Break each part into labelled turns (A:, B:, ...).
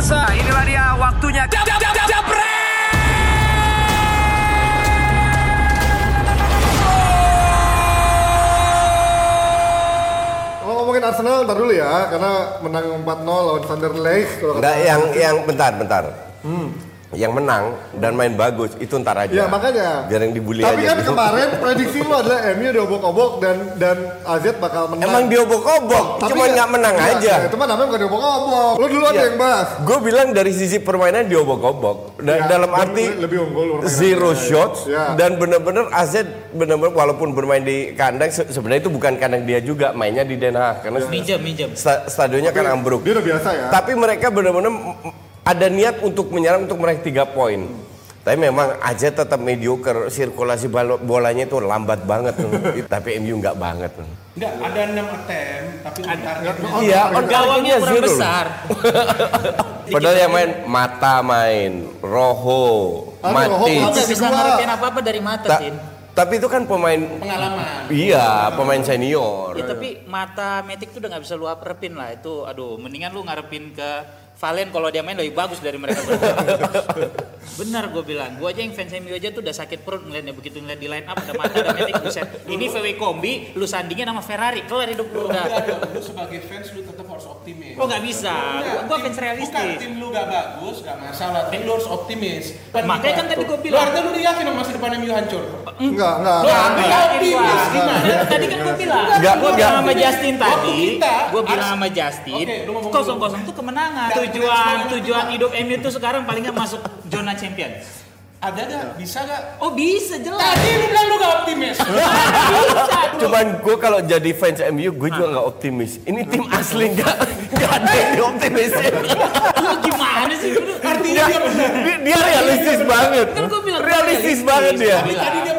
A: pemirsa, inilah dia waktunya. Jab, jab, jab, jab,
B: Kalau ngomongin Arsenal ntar dulu ya, karena menang 4-0 lawan Sunderland. Kalau kata-
C: Enggak, yang yang bentar, bentar. Yang menang dan main bagus itu ntar aja.
B: Ya makanya.
C: Biar yang dibully
B: Tapi
C: aja.
B: kan kemarin prediksi lu adalah MU diobok-obok dan dan AZ bakal menang.
C: Emang diobok-obok,
B: Tapi
C: cuman
B: ya-
C: nggak menang
B: ya,
C: aja.
B: ya, itu mah namanya bukan diobok-obok. Lu duluan
C: Iya.
B: yang bahas.
C: Gue bilang dari sisi permainan diobok-obok. Dan
B: Ya,
C: dalam arti
B: lebih unggul permainan.
C: zero
B: Ya,
C: shots
B: ya.
C: dan bener-bener AZ bener-bener walaupun bermain di kandang se- sebenarnya itu bukan kandang dia juga mainnya di Den Haag karena
D: Minjem, minjem.
C: sta- stadionnya kan ambruk.
B: Dia udah biasa ya.
C: Tapi mereka m- ada niat untuk menyerang untuk meraih tiga poin. Tapi memang aja tetap mediocre, sirkulasi bolanya itu lambat banget. Tapi MU nggak banget. tuh.
E: Enggak, ada 6 attempt, tapi target.
C: Iya, on
D: Gawangnya kurang
C: zero.
D: besar.
C: Padahal yang main Mata main, Roho,
B: Aduh, Roho
D: nggak bisa ngarepin apa-apa dari mata,
C: Ta-
D: Sin.
C: tapi itu kan pemain
E: Pengalaman.
C: Iya, pemain senior.
D: Ya tapi mata Matic tuh udah nggak bisa lu ngarepin lah itu. Aduh, mendingan lu ngarepin ke Valen kalau dia main lebih bagus dari mereka berdua. Benar gue bilang, gue aja yang fans MU aja tuh udah sakit perut ngeliatnya begitu ngeliat di line up ada mata ada Matic buset. Ini VW kombi, lu sandingin sama Ferrari, kelar hidup lu udah.
E: Lu sebagai fans lu tetap harus optimis.
D: Oh nggak bisa,
E: Enggak,
D: gue fans
E: Bukan
D: realistis.
E: tim lu gak bagus, gak masalah. Tim lu harus optimis.
D: Makanya kan tadi gua
E: Lu
D: bilang.
E: artinya lu udah yakin sama masa depan MU hancur?
B: Enggak, enggak.
E: Lu
D: Yakin
E: optimis
D: gua.
E: gimana?
D: Tadi kan gue bilang, gue bilang sama Justin tadi, gue bilang sama Justin,
E: Oke, lu ngomong
D: kosong
E: dulu.
D: kosong tuh kemenangan.
E: Nggak,
D: Tujuan tujuan hidup MU itu sekarang paling nggak masuk zona champion.
E: Ada gak? Bisa gak?
D: Oh bisa jelas.
E: Tadi lu bilang lu gak optimis.
D: bisa.
C: Cuman gue kalau jadi fans MU, gue juga nggak optimis. Ini tim asli nggak nggak ada yang dioptimisin.
D: Lu gimana sih?
E: Artinya dia
C: dia, dia realistis banget.
D: Kan gua bilang,
C: realistis
D: realistis.
C: banget dia.
E: Tapi tadi dia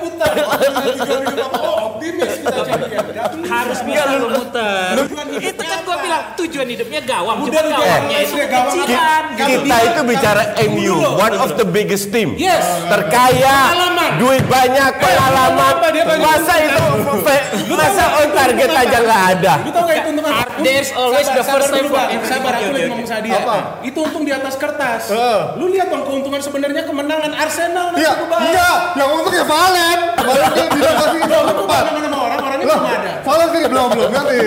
E: optimis kita champion. Gak bisa.
D: harus bisa lu muter. Itu kan gue bilang tujuan hidupnya gawang, cuma
E: Udah,
D: gawangnya
E: gawang
D: itu kecilan. gitu.
C: Kita itu bicara MU, one of the biggest team.
E: Yes.
C: Terkaya,
E: Pengalaman.
C: duit banyak, pengalaman.
E: dia banyak
C: Masa itu, masa on target aja nggak ada.
E: Lu tau gak itu?
D: There's always
E: Sabar-
D: the first
E: sabar
D: time
E: dulu,
D: for
E: Bang.
D: everything.
E: Sabar, aku lagi ngomong sama dia.
B: Apa?
E: Itu untung di atas kertas.
B: Eh.
E: Lu lihat dong keuntungan sebenarnya kemenangan Arsenal dan
B: Iya, iya. Yang untung ya Valen. Valen dia bilang kasih
E: Lu lu
B: tempat.
E: ke mana sama orang, orangnya belum ada.
B: Valen sih belum belum nanti.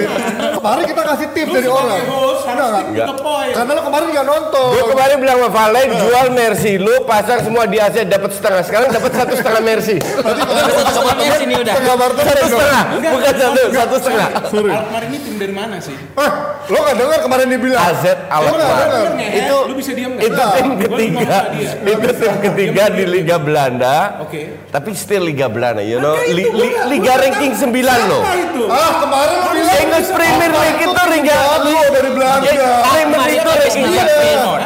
B: Kemarin kita kasih tips
E: Lu
B: dari
E: sebagai
B: orang.
E: host harus
B: Enggak. Karena lo kemarin nggak nonton.
C: Gue kemarin bilang sama Valen, jual Mercy. Lu pasar semua di Asia dapat setengah. Sekarang dapat satu setengah Mercy.
D: Sama sini udah.
B: Setengah Barton
C: Satu setengah, bukan satu, satu setengah.
B: Sorry.
E: Alkmaar ini tim dari mana sih?
B: Eh, lo nggak dengar kemarin dia bilang?
C: AZ?
E: Ngehe,
C: Itu
E: lu bisa diam
C: itu tim ketiga, itu tim ketiga di Liga Belanda.
E: Oke.
C: Tapi still Liga Belanda, you know, Li- li- Liga ranking 9 loh.
B: Ah, kemarin lo bilang
C: English Premier League itu Liga
B: Lo dari Belanda.
C: Premier League itu ranking
D: Iya.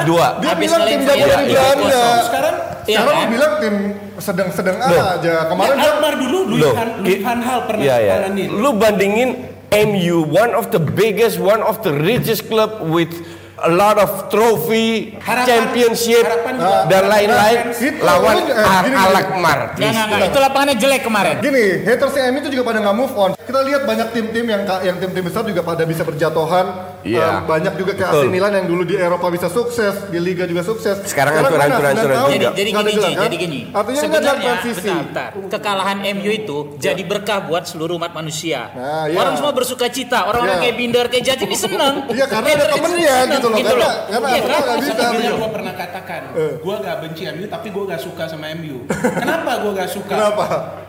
C: dua.
B: Dia
D: Habis
B: bilang tim
D: iya,
B: dari
D: iya,
B: Belanda.
E: Sekarang
D: Iya
B: Sekarang lo
D: kan?
B: bilang tim sedang-sedang aja. Kemarin
E: ya,
B: dia
E: Alkmaar dulu Louis
C: Loh,
E: van, Hal pernah
C: ya.
E: tanganin.
C: Lu bandingin MU, one of the biggest, one of the richest club with a lot of trophy,
E: Harapan-
C: championship
E: harapan juga.
C: dan lain-lain
B: Nah,
C: lawan
B: lu- eh,
C: Al
B: gini, gini.
C: Alkmaar.
D: Nggak, nggak, nggak. Itu lapangannya jelek kemarin.
B: Gini, haters MU itu juga pada nggak move on. Kita lihat banyak tim-tim yang yang tim-tim besar juga pada bisa berjatuhan.
C: Iya.
B: Eh, banyak juga kayak AC. Milan yang dulu di Eropa bisa sukses, di Liga juga sukses.
C: Sekarang hancur,
B: mana?
C: hancur, hancur,
B: 9 tahun
C: hancur.
D: Jadi, jadi gini,
B: kan?
D: jadi gini.
B: Artinya
D: Sebenarnya, bentar, bentar. kekalahan MU itu jadi berkah buat seluruh umat manusia.
B: Nah, iya.
D: Orang semua bersuka cita, orang-orang
B: Iya.
D: kayak Binder, kayak Jaji ini seneng.
B: Iya, karena ada temennya
D: seneng,
B: gitu loh. Karena, karena
D: Iya kan?
B: nggak bisa.
E: Seperti yang
B: gitu.
E: gue pernah katakan, gue gak benci MU tapi gue gak suka sama MU. Kenapa gue gak suka?
B: Kenapa?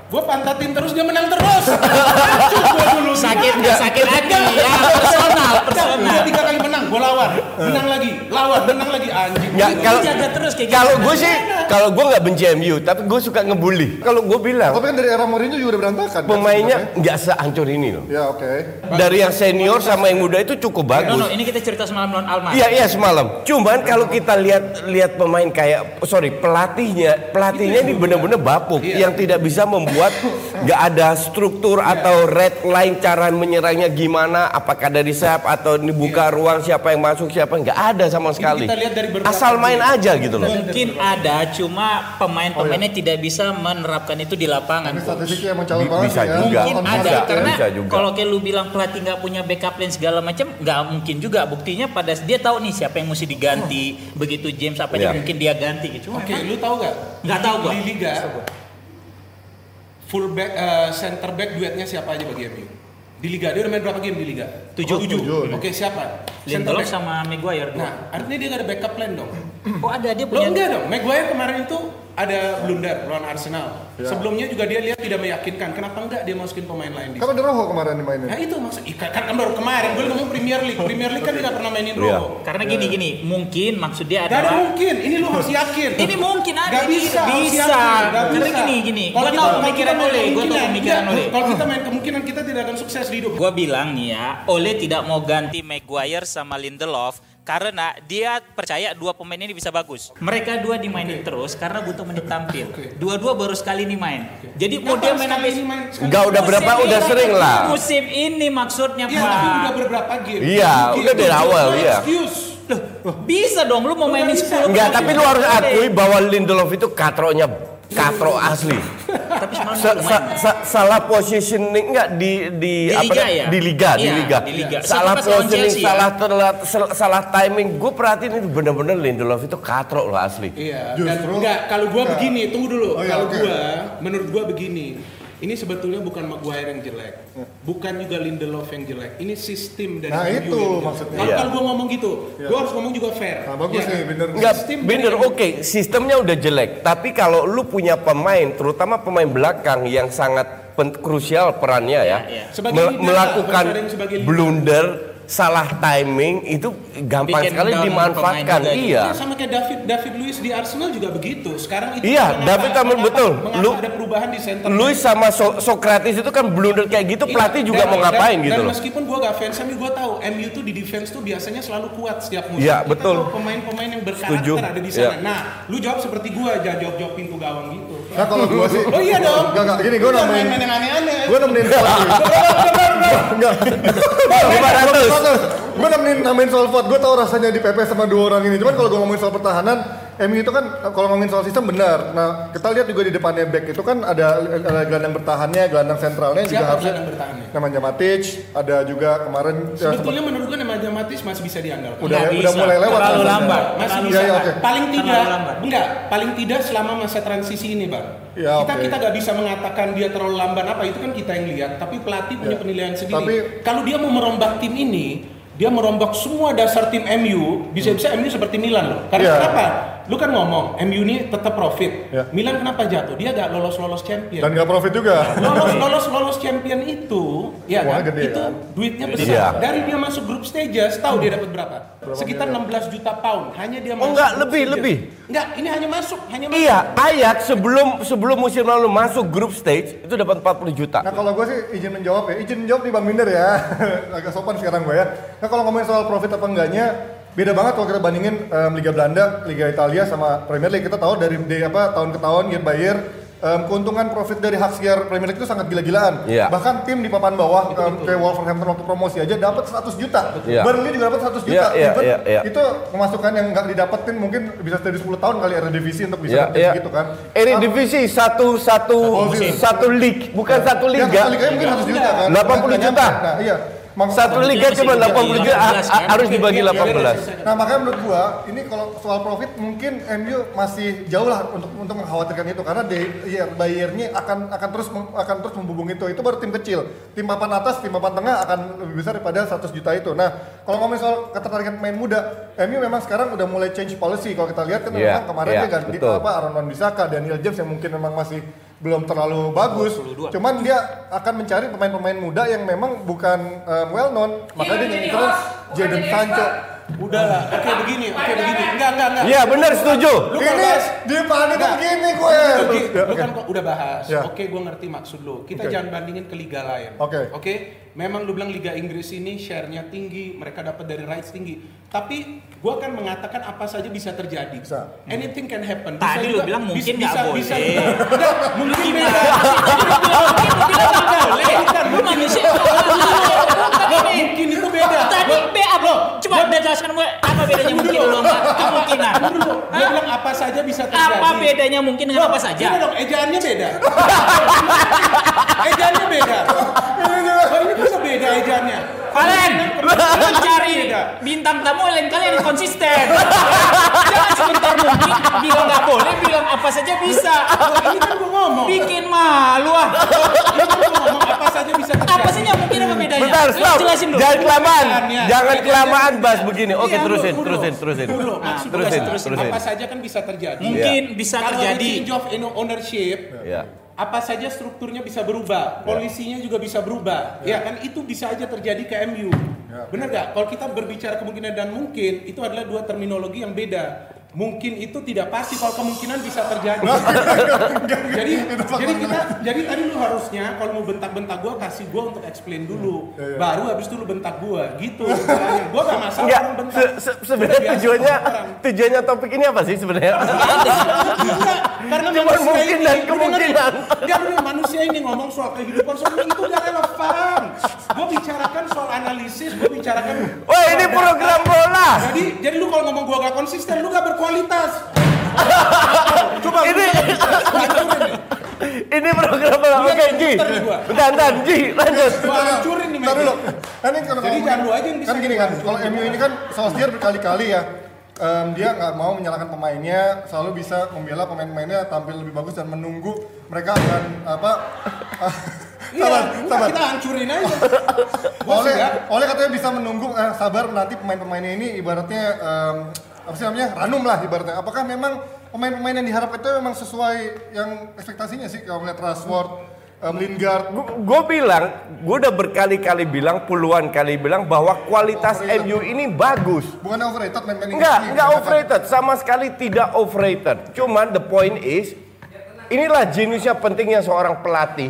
E: Gue pantatin terus dia menang terus. Gue dulu.
D: Sakit, sakit hati, ya personal,
E: Udah
D: personal.
E: tiga kali menang, gue lawan, menang lagi, lawan, menang lagi anjing.
C: Ya, kalau
D: jaga terus kayak gitu.
C: kalau gue sih, kalau gue nggak benci MU, tapi gue suka ngebully. Kalau gue bilang
B: Tapi kan dari era Mourinho juga udah berantakan. kan,
C: pemainnya nggak sehancur ini loh.
B: Ya oke.
C: Dari yang senior sama yang muda itu cukup
D: No,
C: bagus.
D: no, ini kita cerita semalam lawan Almar.
C: Iya iya semalam. Cuman kalau kita lihat lihat pemain kayak sorry pelatihnya pelatihnya ini benar-benar bapuk yang tidak bisa membuat nggak ada struktur atau red line cara menyerangnya gimana, apakah dari sayap atau ini buka ruang siapa yang masuk siapa nggak ada sama sekali.
E: kita lihat dari beberapa
C: Asal main aja gitu loh.
D: Mungkin ada, cuma pemain-pemainnya tidak bisa menerapkan itu di lapangan.
B: Statistiknya calon banget
C: Bisa
B: ya.
C: juga.
D: Mungkin ada
C: Bisa,
D: karena
C: bisa juga.
D: kalau kayak lu bilang pelatih nggak punya backup plan segala macam, nggak mungkin juga. Buktinya pada dia tahu nih siapa yang mesti diganti. Begitu James apa
C: Iya.
D: mungkin dia ganti gitu.
E: Oke,
D: memang
E: lu tahu nggak?
D: Nggak tahu gua.
E: Di liga full back eh, center back duetnya siapa aja bagi MU? Di liga dia udah main berapa game di liga?
D: Tujuh.
E: Tujuh.
B: Tujuh.
E: Oke, siapa? Center
D: Lindelof
E: back.
D: sama Maguire dua.
E: Nah, artinya dia nggak ada backup plan dong.
D: oh ada dia
E: Lo
D: punya
E: enggak dong. Maguire kemarin itu ada blunder lawan Arsenal. Sebelumnya juga dia lihat tidak meyakinkan. Kenapa enggak dia masukin pemain lain di
B: Kan ada Rojo kemarin dimainin.
E: Nah itu maksud Ika, kan, baru kemarin gue ngomong Premier League. Premier League kan dia nggak pernah mainin
C: Iya.
E: Rojo.
D: Karena gini gini, mungkin maksud dia
E: Gak ada
D: adalah
E: mungkin. Ini lu harus yakin.
D: ini mungkin ada
E: Gak
D: ini
E: bisa, harus
D: bisa.
E: Gak
D: Karena
E: bisa.
D: gini gini,
E: Kalau kita-
D: pemikiran oleh, gua tahu pemikiran oleh.
E: Kalau kita main kemungkinan kita tidak akan sukses di hidup.
D: Gua bilang nih ya, Ole tidak mau ganti Maguire sama Lindelof karena dia percaya dua pemain ini bisa bagus. Mereka dua dimainin terus karena butuh menit tampil. Dua-dua baru sekali nih main. Jadi mau dia main
E: ini main sekali.
C: Enggak udah berapa
D: Musim
C: udah
D: ini-
C: sering lah.
D: Musim ini maksudnya
E: Iya, tapi udah
D: Pak.
E: beberapa game.
C: Iya,
E: Game.
C: udah dari awal, iya.
E: Excuse.
D: Bisa dong lu mau mainin 10
C: Enggak, tapi lu harus akui bahwa Lindelof itu katronya katro asli.
D: Tapi semalam
C: Sa- sa- sa- salah positioning enggak di di,
D: Di
C: apa
D: liga ya?
C: di liga di
D: Iya,
C: liga.
D: di liga.
C: Salah positioning,
D: Chelsea ya.
C: salah telat, sel- salah timing. Gue perhatiin itu bener-bener Lindelof itu katro loh asli.
E: Iya, dan
B: Justru-
E: enggak kalau gua
B: enggak.
E: begini, tunggu dulu.
B: Oh, iya,
E: kalau
B: oke.
E: gua menurut gua begini. Ini sebetulnya bukan Maguire yang jelek, bukan juga Lindelof yang jelek. Ini sistem dari
B: Nah,
E: MU
B: itu maksudnya.
E: Kalau
C: Iya.
E: kalau gua ngomong gitu, gua harus ngomong juga fair.
B: Nah, bagus nih,
E: kan?
B: bener.
C: Enggak,
E: Sistem
C: bener oke, sistemnya udah jelek. Tapi kalau lu punya pemain, terutama pemain belakang yang sangat pen- krusial perannya ya,
D: iya.
E: Sebagai
C: mel-
E: leader
C: melakukan blunder, salah timing itu gampang
D: Bikin
C: sekali dimanfaatkan. Iya.
E: Ya, sama kayak David David Luiz di Arsenal juga begitu. Sekarang itu
C: Iya,
E: mengapa-
C: David
E: mengapa-
C: betul. Lu-
E: ada perubahan di center?
C: Luis sama so Socrates itu kan blunder kayak gitu,
E: Iya,
C: pelatih juga
E: dan-
C: mau ngapain
E: dan,
C: gitu
E: dan
C: loh.
E: meskipun gua gak fans MU, gua tahu MU tuh di defense tuh biasanya selalu kuat setiap musim.
C: Iya,
E: Kita
C: betul.
E: Pemain-pemain yang berkarakter
C: Setuju.
E: ada di sana.
C: Iya.
E: Nah, lu jawab seperti gua, jangan jawab-jawab pintu gawang gitu.
B: Nah kalau gua sih
E: Oh iya dong.
B: Enggak, enggak, gini gua nemenin
E: main-main yang
B: Enggak Gue nemenin nemenin soal gue tau rasanya di PP sama dua orang ini Cuman kalau gue ngomongin soal pertahanan MU itu kan, kalau ngomongin soal sistem benar Nah, kita lihat juga di depannya back itu kan ada, ada gelandang bertahannya, gelandang sentralnya juga
E: Siapa
B: harusnya
E: gelandang bertahannya?
B: Namanya Matic, ada juga kemarin ya,
E: Sebetulnya menurut gua Nemanja Matis masih bisa diandalkan.
B: Udah-
D: Nggak
B: udah mulai lewat
D: Terlalu
B: rasanya.
D: lambat.
E: Masih
D: Terlalu
E: bisa.
B: Iya, iya, oke.
E: Paling tidak, enggak, paling tidak selama masa transisi ini, Bang.
B: Ya,
E: kita
B: oke.
E: kita nggak bisa mengatakan dia terlalu lamban apa itu kan kita yang lihat, tapi pelatih punya
B: Ya.
E: penilaian sendiri.
B: Tapi-
E: kalau dia mau merombak tim ini, dia merombak semua dasar tim MU, bisa-bisa MU seperti Milan loh. Karena
B: Ya.
E: kenapa? Lu kan ngomong MU ini tetap profit.
B: Ya.
E: Milan kenapa jatuh? Dia gak lolos-lolos champion.
B: Dan gak profit juga
E: lolos lolos lolos champion itu ya
B: Wah,
E: kan
B: gede
E: itu
B: kan?
E: duitnya
C: Iya.
E: besar dari dia masuk grup stages tahu dia dapat berapa, sekitar 16 juta pound hanya dia masuk
C: enggak,
E: grup
C: lebih,
E: stages.
C: lebih.
E: enggak ini hanya masuk hanya masuk
C: Iya, Ajax sebelum sebelum musim lalu masuk grup stage itu dapat 40 juta.
B: Nah kalau gue sih izin menjawab ya, izin menjawab nih Bang Minder ya Agak sopan sekarang gue ya Nah kalau ngomongin soal profit apa enggaknya Beda banget kalau kita bandingin em, Liga Belanda, Liga Italia sama Premier League Kita tahu dari, dari apa tahun ke tahun year by year em, Keuntungan profit dari hak siar Premier League itu sangat gila-gilaan
C: Iya.
B: Bahkan tim di papan bawah em, kayak Wolverhampton waktu promosi aja dapat 100 juta
C: Iya.
B: Burnley juga dapat 100 juta
C: Iya, iya,
B: Even
C: iya, iya.
B: Itu pemasukan yang nggak didapetin mungkin bisa dari 10 tahun kali ada divisi untuk bisa
C: Ya,
B: dapetin
C: ya.
B: segitu kan
C: Ini divisi satu satu satu league, bukan satu
B: Ya,
C: liga.
B: satu liga mungkin 100 juta kan
C: 80
B: Nggak
C: juta.
B: Nah iya Maksud-
C: Satu liga cuma 80 juta, a- harus dibagi 18.
B: Nah makanya menurut gua ini kalau soal profit mungkin MU masih jauh lah untuk untuk mengkhawatirkan itu karena day year by year-nya akan akan terus akan terus membubung itu. Itu baru tim kecil. Tim papan atas, tim papan tengah akan lebih besar daripada 100 juta itu. Nah kalau ngomongin soal ketertarikan pemain muda, MU memang sekarang udah mulai change policy. Kalau kita lihat kan
C: Iya,
B: memang kemarin
C: iya,
B: dia ganti
C: betul.
B: apa Aaron Wan Bissaka, Daniel James yang mungkin memang masih belum terlalu bagus.
D: 22.
B: Cuman dia akan mencari pemain-pemain muda yang memang bukan um, well known. Makanya dia nyari terus Jadon Sancho.
E: udahlah oke begini oke begini enggak enggak enggak
C: Iya benar setuju.
E: Lu
B: Ini
E: bahas-
B: di panik begini gue. Ya,
E: lu
B: oke.
E: kan kok udah bahas.
B: Ya.
E: Oke, gue ngerti maksud lu. Kita
B: Oke.
E: jangan bandingin ke liga lain.
B: Oke.
E: Oke. Memang lu bilang Liga Inggris ini share-nya tinggi, mereka dapat dari rights tinggi. Tapi gua akan mengatakan apa saja bisa terjadi.
B: Bisa.
E: Anything can happen.
D: Tadi lu bilang mungkin nggak boleh.
E: Bisa, Enggak, mungkin beda.
D: Boleh. Lu manusia.
E: Mungkin itu beda.
D: Tadi B apa? Coba udah jelaskan gue apa bedanya mungkin lo nggak kemungkinan.
E: Gua bilang apa saja bisa terjadi.
D: Apa bedanya mungkin dengan apa saja?
E: dong, ejaannya beda. ejaannya beda. Ini bisa beda ejaannya.
D: Lu cari bintang tamu lain kali yang konsisten. Jangan sebentar mungkin bilang nggak boleh, bilang apa saja bisa.
E: Ini kan gua ngomong.
D: Bikin malu ah.
E: Ini kan ngomong apa saja bisa terjadi.
D: Apa saja mungkin apa bedanya?
C: Bentar, stop.
D: Jelasin dulu.
C: Jangan kelamaan.
E: Bedanya.
C: Jangan kelamaan bahas begini. Oke,
E: Iya,
C: terusin, terusin, terusin. Terusin, terusin.
E: Apa saja kan bisa terjadi.
D: Mungkin bisa
E: Kalau di
D: terjadi.
E: change of ownership. Apa saja strukturnya bisa berubah, polisinya juga bisa berubah, ya kan itu bisa aja terjadi ke MU. Benar gak? Kalau kita berbicara kemungkinan dan mungkin itu adalah dua terminologi yang beda. Mungkin itu tidak pasti kalau kemungkinan bisa terjadi. jadi jadi kita jadi tadi lu harusnya kalau mau bentak-bentak gua kasih gua untuk explain dulu. Baru habis itu lu bentak gua gitu. Gua gak masalah
C: Enggak,
E: orang bentak.
C: se- se- sebenarnya tujuannya tujuannya topik ini apa sih sebenarnya?
E: Karena manusia
C: mungkin
E: ini,
C: dan kemungkinan.
E: bener, manusia ini ngomong soal kehidupan soal itu gak relevan. Gue bicarakan soal analisis, gue bicarakan.
C: Wah, ini program.
E: Jadi, jadi lu kalau ngomong gue gak konsisten, lu gak berkualitas. Coba
C: Ini ini program.
E: Lu
C: Oke, Ji.
E: Gua.
C: Bentar, bentar, Ji, lanjut.
E: Gue hancurin nih
B: Ntar
E: Megi.
B: dulu. Kan ini kalau
E: Jadi jangan lu aja yang bisa
B: Kan gini kan, kalau MU ini kan Solskjaer berkali-kali ya em, dia nggak mau menyalahkan pemainnya, selalu bisa membela pemain-pemainnya tampil lebih bagus dan menunggu mereka akan apa?
E: Iya,
B: sabar,
E: enggak,
B: sabar.
E: kita hancurin aja.
B: Oleh,
E: enggak.
B: oleh katanya bisa menunggu eh, sabar nanti pemain-pemainnya ini ibaratnya em, apa sih namanya ranum lah ibaratnya. Apakah memang pemain-pemain yang diharapkan itu memang sesuai yang ekspektasinya sih kalau melihat Rashford, em, Lingard,
C: Gue bilang, gue udah berkali-kali bilang, puluhan kali bilang bahwa kualitas MU ini bagus.
B: bukan overrated main-main
C: Enggak,
B: ini,
C: enggak
B: dikatakan.
C: overrated, sama sekali tidak overrated. Cuman the point is, inilah jenisnya pentingnya seorang pelatih.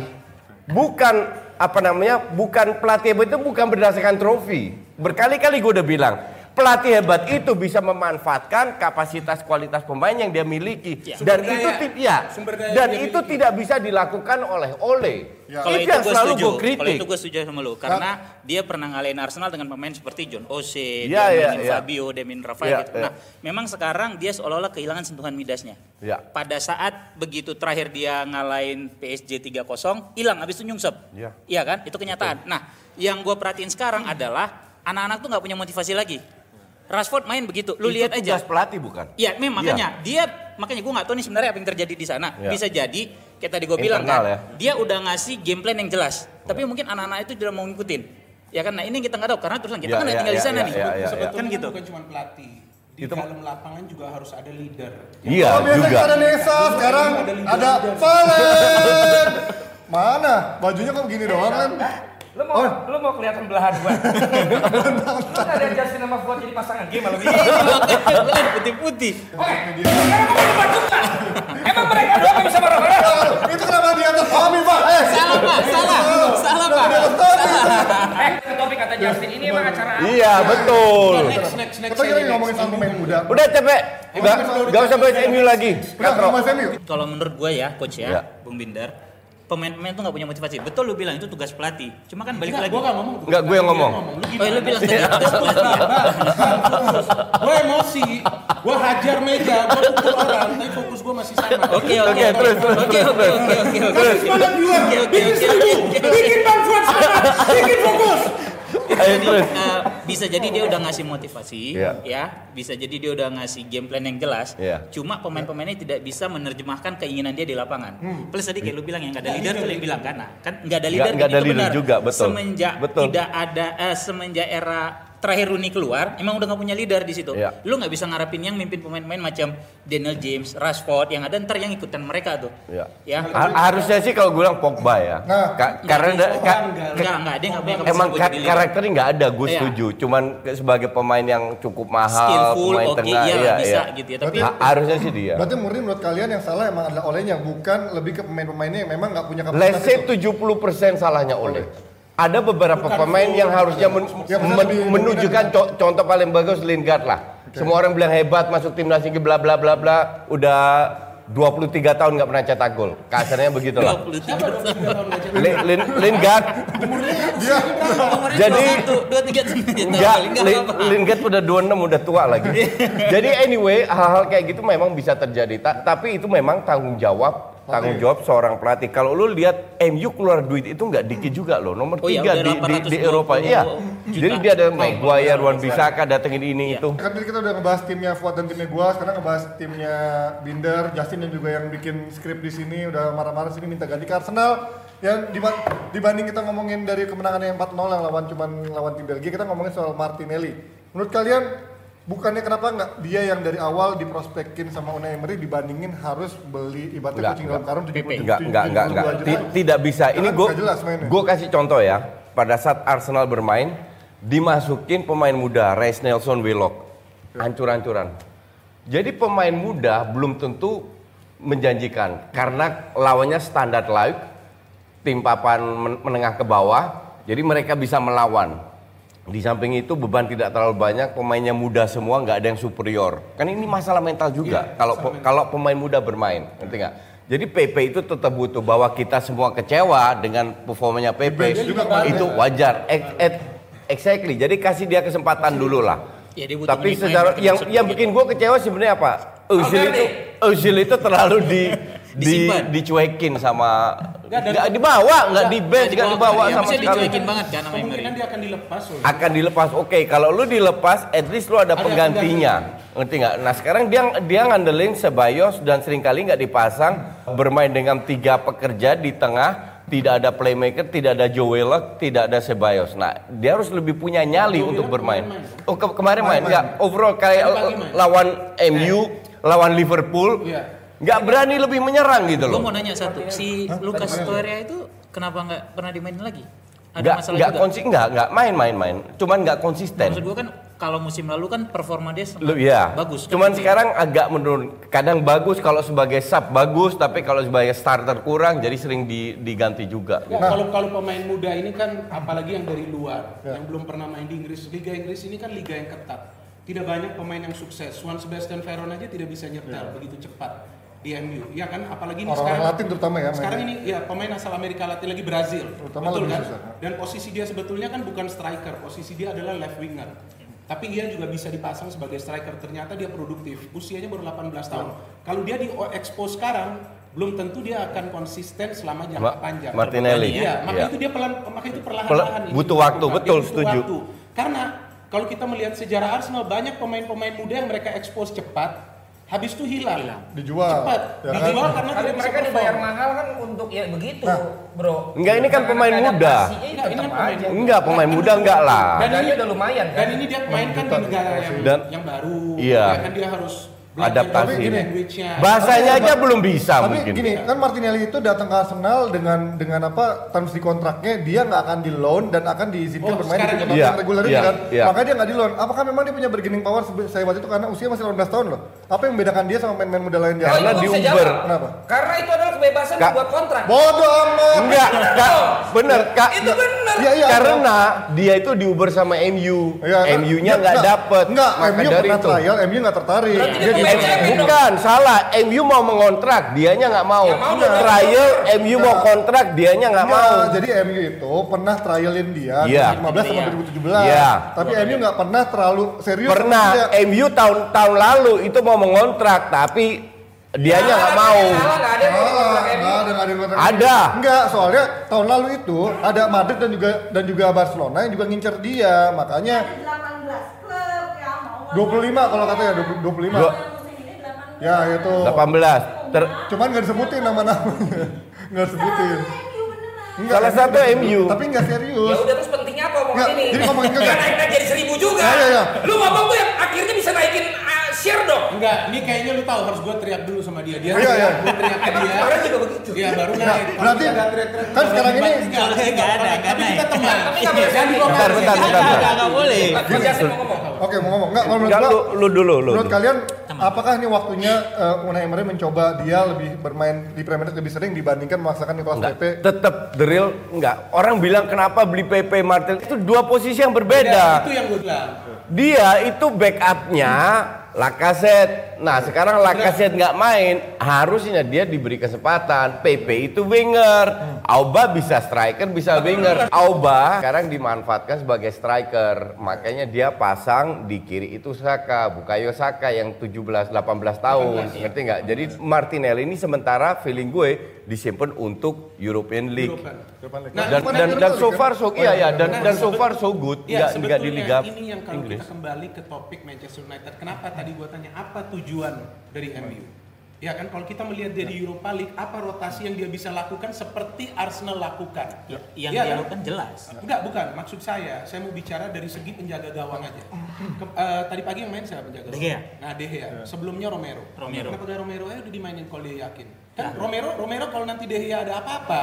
C: Bukan apa namanya, bukan pelatih itu bukan berdasarkan trofi. Berkali-kali gue udah bilang, pelatih hebat itu bisa memanfaatkan kapasitas kualitas pemain yang dia miliki.
D: Ya.
C: Dan itu
E: daya.
C: ti- ya,
E: Sumber daya
C: dan itu
E: miliki.
C: tidak bisa dilakukan oleh Ole.
B: Ya.
D: Kalau
C: itu
D: itu
C: yang
D: gue
C: selalu
D: setuju,
C: gue
D: kalau
C: kritik.
D: itu gue setuju sama lu karena dia pernah ngalahin Arsenal dengan pemain seperti John Ose,
C: iya,
D: mainin
C: iya.
D: Fabio, Demin Rafael
C: Iya,
D: gitu.
C: iya.
D: Nah, memang sekarang dia seolah-olah kehilangan sentuhan midasnya.
C: Ya.
D: Pada saat begitu terakhir dia ngalahin PSG 3-0, hilang habis itu nyungsep.
C: Iya.
D: Iya kan? Itu kenyataan. Nah, yang gue perhatiin sekarang adalah anak-anak tuh nggak punya motivasi lagi. Rashford main begitu, lu
C: Itu
D: lihat aja.
C: tugas pelatih bukan?
D: Iya, memang makanya dia makanya gue nggak tahu nih sebenarnya apa yang terjadi di sana.
C: Iya.
D: Bisa jadi kayak tadi gue bilang kan,
C: ya.
D: dia udah ngasih game plan yang jelas. Tapi mungkin anak-anak itu tidak mau ngikutin. Ya kan, nah ini yang kita nggak tahu karena terus terang kita
C: Iya,
D: kan
C: iya,
D: tinggal di
C: iya,
D: sana
C: iya,
D: nih.
C: iya, iya.
E: Sebetulnya
D: Kan gitu.
E: bukan cuma pelatih. Di
C: Itu-
E: dalam lapangan juga harus ada leader.
C: Iya
B: Oh, biasanya
C: juga.
B: ada Nesa, sekarang
E: Ada
B: ada. Valen. Mana? Bajunya kok begini doang kan?
F: Lu mau lu mau kelihatan belahan gua. Lu lihat Justin sama Fuad jadi pasangan game malam ini.
D: Putih-putih.
F: Oke. Sekarang mau? Emang mereka doang nggak bisa bareng-bareng?
B: Itu kenapa di atas kami, Pak? Eh,
D: Salah pak, salah, salah pak.
F: Eh, ke topik kata Justin ini emang acara apa?
C: Iya betul.
E: Next, next, next.
B: kita lagi ngomongin soal pemain muda.
C: Udah capek. Gak, gak usah bahas MU lagi.
D: Kalau menurut gue ya, coach
C: Ya.
D: ya, Bung Binder, pemain-pemain tuh nggak punya motivasi. Betul lu bilang itu tugas pelatih. Cuma kan balik
E: Enggak,
D: lagi.
E: gua gak ngomong.
C: Enggak, gue yang ngomong.
E: Lu
D: Oh,
E: gimana?
D: lu bilang tadi tugas pelatih
E: gue emosi, gue hajar meja, gue pukul orang, tapi fokus gue masih sama.
D: Oke oke
C: Oke, terus, terus,
D: Oke
C: terus,
D: oke oke oke oke.
E: Kasih semangat gue,
D: Oke, oke,
E: bikin
D: oke,
E: seribu,
D: oke, oke.
E: bikin Bang Fuad semangat, bikin fokus.
D: Jadi eh, bisa jadi dia udah ngasih motivasi,
C: Iya.
D: ya. Bisa jadi dia udah ngasih game plan yang jelas.
C: Iya.
D: Cuma pemain-pemainnya tidak bisa menerjemahkan keinginan dia di lapangan. Plus tadi kayak lu bilang yang nggak ada leader tuh yang bilang kan, nah, kan nggak ada leader.
C: Nggak-
D: kan
C: ada leader
D: benar.
C: juga, betul.
D: Semenjak
C: Betul.
D: tidak ada eh, semenjak era terakhir Rooney keluar, emang udah nggak punya leader di situ.
C: Iya.
D: Lu nggak bisa ngarepin yang mimpin pemain-pemain macam Daniel James, Rashford yang ada ntar yang ikutan mereka tuh.
C: Iya.
D: Ya.
C: Ha- harusnya sih kalau gue bilang Pogba ya.
B: Nah.
C: Ka- karena da- ka-
D: Enggak, enggak, dia nggak punya
C: emang
D: kapasitas buat
C: ka-
D: jadi leader.
C: karakternya nggak ada, gue
D: Iya.
C: setuju. Cuman sebagai pemain yang cukup mahal,
D: Skillful,
C: pemain
D: oke,
C: tengah,
D: iya,
C: iya,
D: bisa
C: iya.
D: gitu ya. Tapi
C: Ha- harusnya sih dia.
B: Berarti murni menurut kalian yang salah emang adalah olehnya, bukan lebih ke pemain-pemainnya yang memang nggak punya kapasitas
C: Let's say
B: itu.
C: 70% salahnya Ole. Ada beberapa
E: Bukan
C: pemain yang harusnya men-
B: Ya,
C: men- menunjukkan co- contoh paling bagus Lingard lah. Semua orang bilang hebat masuk timnas ini bla bla bla bla. Udah 23 tahun nggak pernah cetak gol. Kasarnya begitu lah.
D: 23 tahun.
C: Lin- Lin- Lingard Jadi-
D: dua tiga tiga
C: Enggak, Lin- Lingard udah 26 udah tua lagi. Jadi anyway, hal-hal kayak gitu memang bisa terjadi. Ta- tapi itu memang tanggung jawab tanggung jawab seorang pelatih. Kalau lu lihat MU keluar duit itu nggak dikit juga loh. Nomor
D: Oh iya,
C: tiga
D: udah
C: di, di, di
D: 820
C: Eropa. Iya.
D: juta.
C: Jadi dia ada Maguire, Wan Bisaka datengin ini
D: Iya.
C: itu.
B: Kan tadi kita udah ngebahas timnya Fuad dan timnya gua, sekarang ngebahas timnya Binder, Justin yang juga yang bikin skrip di sini udah marah-marah sini minta ganti ke Arsenal. Yang diba- dibanding kita ngomongin dari kemenangan yang 4-0 yang lawan cuman lawan tim Belgia, kita ngomongin soal Martinelli. Menurut kalian bukannya kenapa nggak dia yang dari awal diprospekin sama Unai Emery dibandingin harus beli ibaratnya
C: Enggak,
B: kucing dalam karung
D: PP.
C: Enggak, enggak, enggak, enggak. Ti- Tidak bisa. Ini gue gue kasih contoh ya. Pada saat Arsenal bermain, dimasukin pemain muda, Reece Nelson Willock, hancur-hancuran. Jadi pemain muda belum tentu menjanjikan karena lawannya standar live, tim papan men- menengah ke bawah, jadi mereka bisa melawan. Di samping itu beban tidak terlalu banyak, pemainnya muda semua, nggak ada yang superior. Kan ini masalah mental juga. kalau pe- kalau pemain muda bermain, ngerti nggak? Jadi PP itu tetap butuh bahwa kita semua kecewa dengan performanya PP itu wajar. Ex- ex- Exactly. Jadi kasih dia kesempatan dulu lah.
D: Ya,
C: Tapi secara yang yang bikin gue kecewa sebenarnya apa? Özil itu Özil itu terlalu di di
D: Disimpan.
C: dicuekin sama
E: Nggak,
C: dibawa, nggak di bench, nggak dibawa
D: ya,
C: sama sekali.
D: dicuekin banget kan sama Emery.
E: Kemungkinan dia akan dilepas loh.
C: Akan dilepas. Oke, kalau lu dilepas, at least lu ada,
E: Ada
C: penggantinya. Ngerti nggak? Nah sekarang dia dia ngandelin Sebayos dan sering kali nggak dipasang bermain dengan tiga pekerja di tengah. Tidak ada playmaker, tidak ada Joe Willock, tidak ada Sebayos. Nah, dia harus lebih punya nyali untuk bermain.
E: kemarin main.
C: Oh, ke- kemarin main.
B: Main,
C: Nggak, overall kayak lawan MU, lawan Liverpool,
E: Iya.
C: Nggak berani lebih menyerang gitu
D: Gue
C: loh.
D: mau nanya satu, si Lucas Torreira itu kenapa nggak pernah dimainin lagi? Ada
C: Nggak
D: masalah
C: nggak
D: juga.
C: konsi nggak nggak main main main. Cuman nggak konsisten.
D: Maksud gue kan kalau musim lalu kan performa dia
C: Lu ya.
D: bagus. kan?
C: Cuman sekarang agak menurun. Kadang bagus kalau sebagai sub bagus, tapi kalau sebagai starter kurang, jadi sering di- diganti juga.
E: Ya, kalau kalau pemain muda ini kan apalagi yang dari luar yang belum pernah main di Inggris. Liga Inggris ini kan liga yang ketat. Tidak banyak pemain yang sukses. Juan Sebastian Veron aja tidak bisa nyetel begitu cepat di MU. Ya kan apalagi ini
B: Orang-orang
E: sekarang
B: Latin terutama ya,
E: Sekarang
B: mainnya.
E: ini ya pemain asal Amerika Latin lagi Brazil.
B: Terutama
E: Betul
B: lebih
E: kan?
B: susah.
E: Dan posisi dia sebetulnya kan bukan striker, posisi dia adalah left winger. Tapi dia juga bisa dipasang sebagai striker. Ternyata dia produktif. Usianya baru 18 tahun. Kalau dia di expose sekarang, belum tentu dia akan konsisten selama jangka
C: Ma-
E: panjang.
C: Martinelli.
E: Iya, maka
C: Iya.
E: itu dia pelan, maka itu perlahan-lahan. ini
C: butuh waktu, betul,
E: butuh
C: setuju.
E: waktu. Karena kalau kita melihat sejarah Arsenal banyak pemain-pemain muda yang mereka expose cepat, habis itu hilang.
B: Dijual.
E: Cepat.
B: Ya kan?
E: Dijual karena
F: Tapi mereka dibayar mahal kan untuk ya begitu, bro.
C: Enggak, ini kan pemain muda.
E: Enggak, ini kan pemain muda.
C: Enggak, pemain muda enggak lah.
E: Dan ini
F: udah lumayan kan.
E: Dan ini dia mainkan di negara yang
C: Dan-
E: yang baru.
C: Iya.
E: Ya kan dia harus
C: Adaptasi.
E: language-nya.
C: Bahasanya aja belum bisa
B: Tapi
C: mungkin.
B: gini, kan Martinelli itu datang ke Arsenal dengan dengan apa terms di kontraknya dia nggak akan di loan dan akan diizinkan
E: Oh,
B: bermain di
C: ini.
B: yang reguler ini
C: iya,
B: kan.
C: iya.
B: Makanya dia nggak di loan. Apakah memang dia punya bargaining power sebe- sehebat itu karena usia masih 18 tahun loh? Apa yang membedakan dia sama main-main muda lain di
F: Oh,
C: Karena di Uber.
B: Kenapa?
F: Karena itu adalah kebebasan
C: Kak.
F: buat kontrak.
B: Bodoh amat.
C: Enggak, Kak. Bener, Kak.
F: Itu benar.
B: Iya, iya.
C: Karena dia itu diuber sama MU.
B: Iya, kan?
C: MU-nya nggak dapet.
B: Enggak,
C: Maka
B: MU
C: dari
B: pernah
C: itu.
B: trial, MU nggak tertarik.
F: Berarti dia
B: Dia di-.
C: Bukan, salah. MU mau mengontrak, dianya nggak mau.
F: Yang mau.
C: Trial, MU mau kontrak, dianya nggak
B: Enggak,
C: mau.
B: jadi MU itu pernah trialin dia
C: Iya.
B: 2015 sama
D: Iya.
B: 2017.
C: Iya.
B: Tapi MU nggak pernah terlalu serius. sama
C: Pernah. MU tahun tahun lalu itu mau mengontrak, tapi dianya nggak mau.
F: Nggak ada mau
B: nggak
F: MU.
B: ada, nggak ada yang kontrak.
C: Ada.
B: Enggak, soalnya tahun lalu itu ada Madrid dan juga dan juga Barcelona yang juga ngincer dia, makanya
G: 18 klub ya mau
B: 25 kalau katanya 20 25.
C: Dua-
G: ini 18
B: Ya itu.
C: 18. Ter-
B: Cuman nggak disebutin nama-namanya. Nggak disebutin. Enggak,
C: Salah satu MU.
B: Tapi nggak
F: Ya
B: serius.
F: udah terus pentingnya apa
B: Nggak,
F: omongan ini?
B: jadi ngomongin
F: naik-naik jadi seribu juga.
B: Iya, iya, iya.
F: Lu ngomong tuh yang akhirnya bisa naikin share dong.
E: Enggak, ini kayaknya lu tahu harus gua teriak dulu sama dia. Dia
B: Iya, iya.
E: teriak, gua teriak ke dia.
F: Orang juga begitu.
E: Iya, baru
B: Nah,
E: naik.
B: Berarti
E: kita nggak teriak-teriak,
B: kan
E: kita
B: sekarang ini-
E: dibandingkan.
D: Nggak ada, nggak
E: Tapi kita teman.
F: Tapi nggak boleh
E: Jangan
F: sedih.
E: dibawa
C: Bentar, bentar, bentar, bentar.
D: Nggak boleh.
F: Jasin mau ngomong.
B: Oke, mau ngomong. Enggak, kalau menurut
C: Enggak, lu, lu dulu, lu.
B: menurut kalian apakah ini waktunya uh, Unai Emery mencoba dia lebih bermain di Premier League lebih sering dibandingkan memaksakan Nicolas
C: Enggak,
B: Pepe?
C: tetap the real enggak. Orang bilang kenapa beli PP Martin itu dua posisi yang
E: Ya,
C: berbeda.
E: itu yang gue bilang.
C: Dia itu backupnya Lacazette. Nah sekarang Lacazette nggak main, harusnya dia diberi kesempatan. PP itu winger, Auba bisa striker, bisa winger. Auba sekarang dimanfaatkan sebagai striker, makanya dia pasang di kiri itu Saka, Bukayo Saka yang 17-18 tahun, ngerti nggak? Jadi Martinelli ini sementara feeling gue disimpan untuk European League.
E: European.
B: Nah,
C: Dan, dan, dan so
B: kan?
C: far so iya ya dan
E: Nah,
C: dan so
E: sebet-
C: far so good
E: Ya,
C: nggak nggak di liga
E: ini yang kalau
C: Inggris.
E: kita kembali ke topik Manchester United. Kenapa tadi gua tanya apa tujuan dari MU? Ya kan kalau kita melihat dari Europa League apa rotasi yang dia bisa lakukan seperti Arsenal lakukan.
D: Yang
E: Ya
D: dia
E: kan?
D: lakukan jelas.
E: Enggak, bukan. Maksud saya, saya mau bicara dari segi penjaga gawang aja. Ke- eh, tadi pagi yang main siapa penjaga
D: De
E: gawang?
D: Gea.
E: Nah, De Gea. Sebelumnya Romero.
D: Romero.
E: Kenapa gak Romero aja udah dimainin kalau dia yakin? Kan Romero, Romero kalau nanti De Gea ada apa-apa,